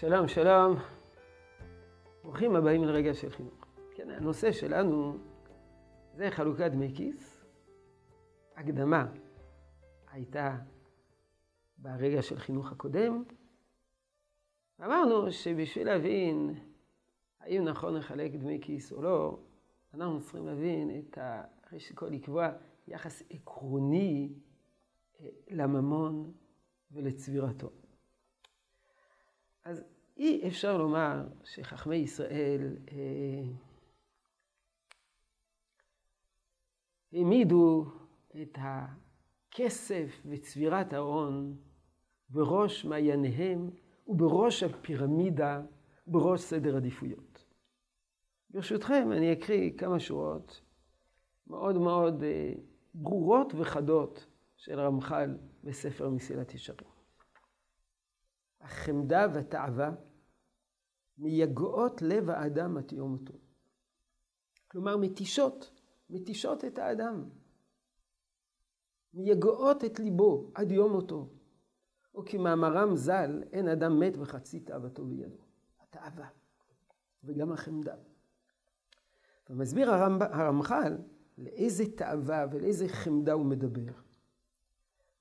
שלום, שלום. ברוכים הבאים לרגע של חינוך. כן, הנושא שלנו זה חלוקת דמי כיס. הקדמה הייתה ברגע של חינוך הקודם. אמרנו שבשביל להבין האם נכון לחלק דמי כיס או לא, אנחנו צריכים להבין את ה... ראשית כל לקבוע יחס עקרוני אה, לממון ולצבירתו. אז אי אפשר לומר שחכמי ישראל אה, העמידו את הכסף וצבירת ההון בראש מעייניהם ובראש הפירמידה, בראש סדר עדיפויות. ברשותכם, אני אקריא כמה שורות מאוד מאוד אה, ברורות וחדות של רמח"ל בספר מסילת ישרים. החמדה והתאווה מייגעות לב האדם עד יום מותו. כלומר, מתישות, מתישות את האדם. מייגעות את ליבו עד יום מותו. או כמאמרם ז"ל, אין אדם מת וחצי תאוותו בידו. התאווה, וגם החמדה. ומסביר הרמח"ל לאיזה תאווה ולאיזה חמדה הוא מדבר.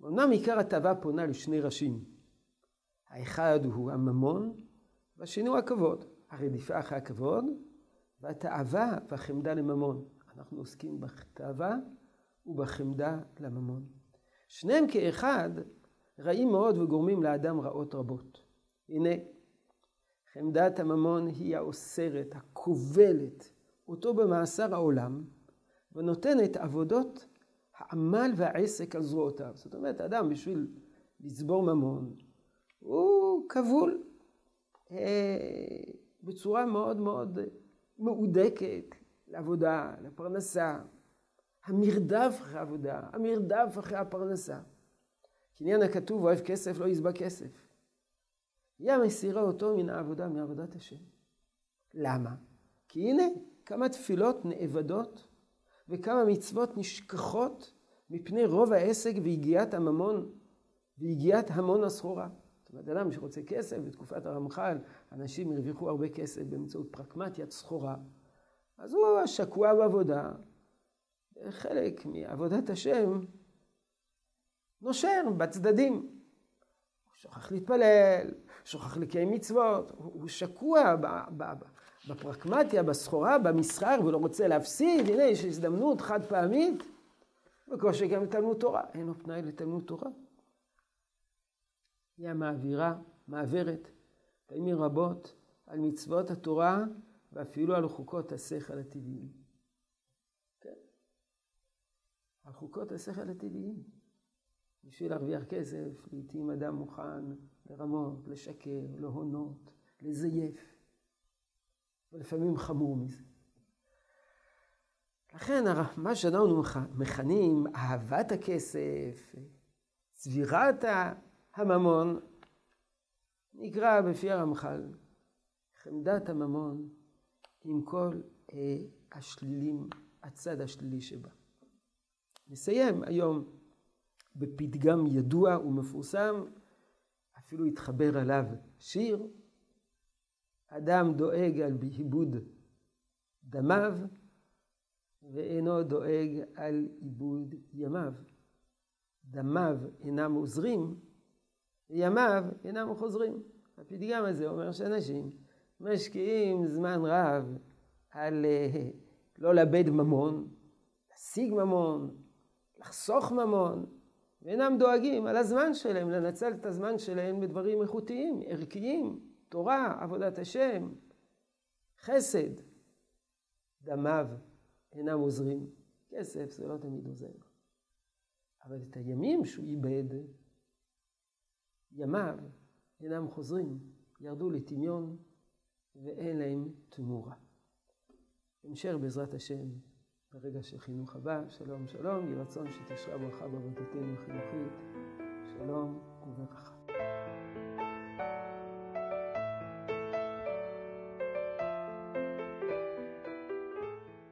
אמנם עיקר התאווה פונה לשני ראשים. האחד הוא הממון, והשני הוא הכבוד. הרדיפה אחרי הכבוד, והתאווה והחמדה לממון. אנחנו עוסקים בתאווה ובחמדה לממון. שניהם כאחד רעים מאוד וגורמים לאדם רעות רבות. הנה, חמדת הממון היא האוסרת, הכובלת, אותו במאסר העולם, ונותנת עבודות העמל והעסק על זרועותיו. זאת אומרת, האדם בשביל לצבור ממון, הוא כבול אה, בצורה מאוד מאוד מהודקת לעבודה, לפרנסה. המרדף אחרי העבודה, המרדף אחרי הפרנסה. קניין הכתוב אוהב כסף לא יסבע כסף. היא המסירה אותו מן העבודה, מעבודת השם. למה? כי הנה, כמה תפילות נאבדות וכמה מצוות נשכחות מפני רוב העסק ויגיעת הממון ויגיעת המון הסחורה. זאת אומרת, אדם שרוצה כסף, בתקופת הרמח"ל, אנשים הרוויחו הרבה כסף באמצעות פרקמטיית סחורה. אז הוא שקוע בעבודה, חלק מעבודת השם נושר בצדדים. הוא שוכח להתפלל, שוכח לקיים מצוות, הוא שקוע בפרקמטיה, בסחורה, במסחר, ולא רוצה להפסיד, הנה יש הזדמנות חד פעמית, בקושי גם לתלמוד תורה, אין לו פנאי לתלמוד תורה. היא המעבירה, מעברת, פעמים רבות, על מצוות התורה ואפילו על חוקות השכל הטבעיים. כן. על חוקות השכל הטבעיים. בשביל להרוויח כסף, לעתים אדם מוכן לרמות, לשקר, להונות, לזייף. ולפעמים חמור מזה. לכן מה שאנחנו מכנים אהבת הכסף, צבירת הממון, נקרא בפי הרמח"ל חמדת הממון עם כל אה, השלילים, הצד השלילי שבה. נסיים היום בפתגם ידוע ומפורסם, אפילו התחבר עליו שיר, אדם דואג על איבוד דמיו ואינו דואג על איבוד ימיו. דמיו אינם עוזרים, וימיו אינם חוזרים. הפתגם הזה אומר שאנשים משקיעים זמן רב על אה, לא לאבד ממון, להשיג ממון, לחסוך ממון, ואינם דואגים על הזמן שלהם, לנצל את הזמן שלהם בדברים איכותיים, ערכיים. תורה, עבודת השם, חסד. דמיו אינם עוזרים. כסף זה לא תמיד עוזר. אבל את הימים שהוא איבד, ימיו אינם חוזרים, ירדו לטמיון ואין להם תמורה. המשך בעזרת השם ברגע של חינוך הבא. שלום שלום, יהי רצון שתשרה ברכה בעבודתנו החינוכית.